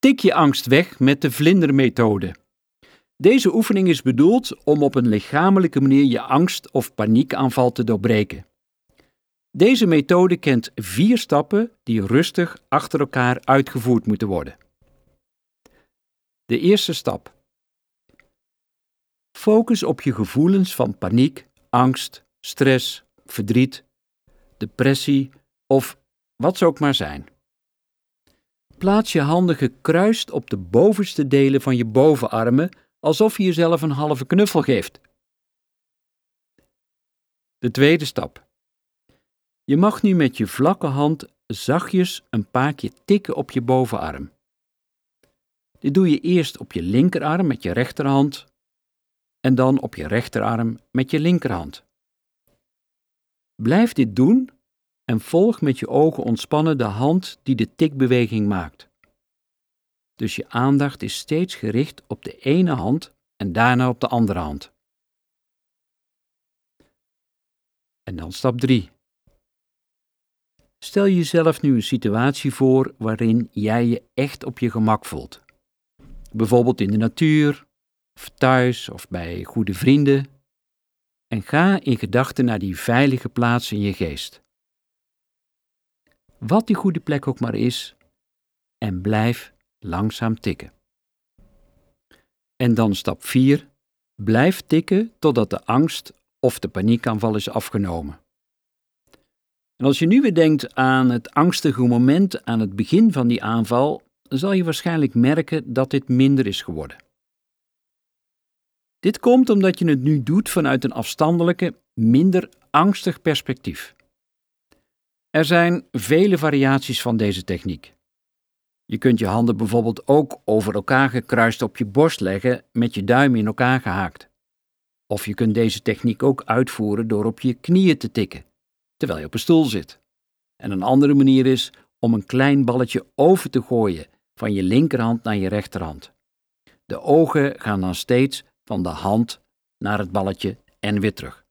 Tik je angst weg met de vlindermethode. Deze oefening is bedoeld om op een lichamelijke manier je angst of paniekaanval te doorbreken. Deze methode kent vier stappen die rustig achter elkaar uitgevoerd moeten worden. De eerste stap. Focus op je gevoelens van paniek, angst, stress, verdriet, depressie of wat ze ook maar zijn. Plaats je handen gekruist op de bovenste delen van je bovenarmen, alsof je jezelf een halve knuffel geeft. De tweede stap. Je mag nu met je vlakke hand zachtjes een paar keer tikken op je bovenarm. Dit doe je eerst op je linkerarm met je rechterhand en dan op je rechterarm met je linkerhand. Blijf dit doen en volg met je ogen ontspannen de hand die de tikbeweging maakt. Dus je aandacht is steeds gericht op de ene hand en daarna op de andere hand. En dan stap 3. Stel jezelf nu een situatie voor waarin jij je echt op je gemak voelt. Bijvoorbeeld in de natuur, of thuis of bij goede vrienden. En ga in gedachten naar die veilige plaats in je geest. Wat die goede plek ook maar is, en blijf langzaam tikken. En dan stap 4. Blijf tikken totdat de angst of de paniekaanval is afgenomen. En als je nu weer denkt aan het angstige moment aan het begin van die aanval, zal je waarschijnlijk merken dat dit minder is geworden. Dit komt omdat je het nu doet vanuit een afstandelijke, minder angstig perspectief. Er zijn vele variaties van deze techniek. Je kunt je handen bijvoorbeeld ook over elkaar gekruist op je borst leggen met je duim in elkaar gehaakt. Of je kunt deze techniek ook uitvoeren door op je knieën te tikken, terwijl je op een stoel zit. En een andere manier is om een klein balletje over te gooien van je linkerhand naar je rechterhand. De ogen gaan dan steeds van de hand naar het balletje en weer terug.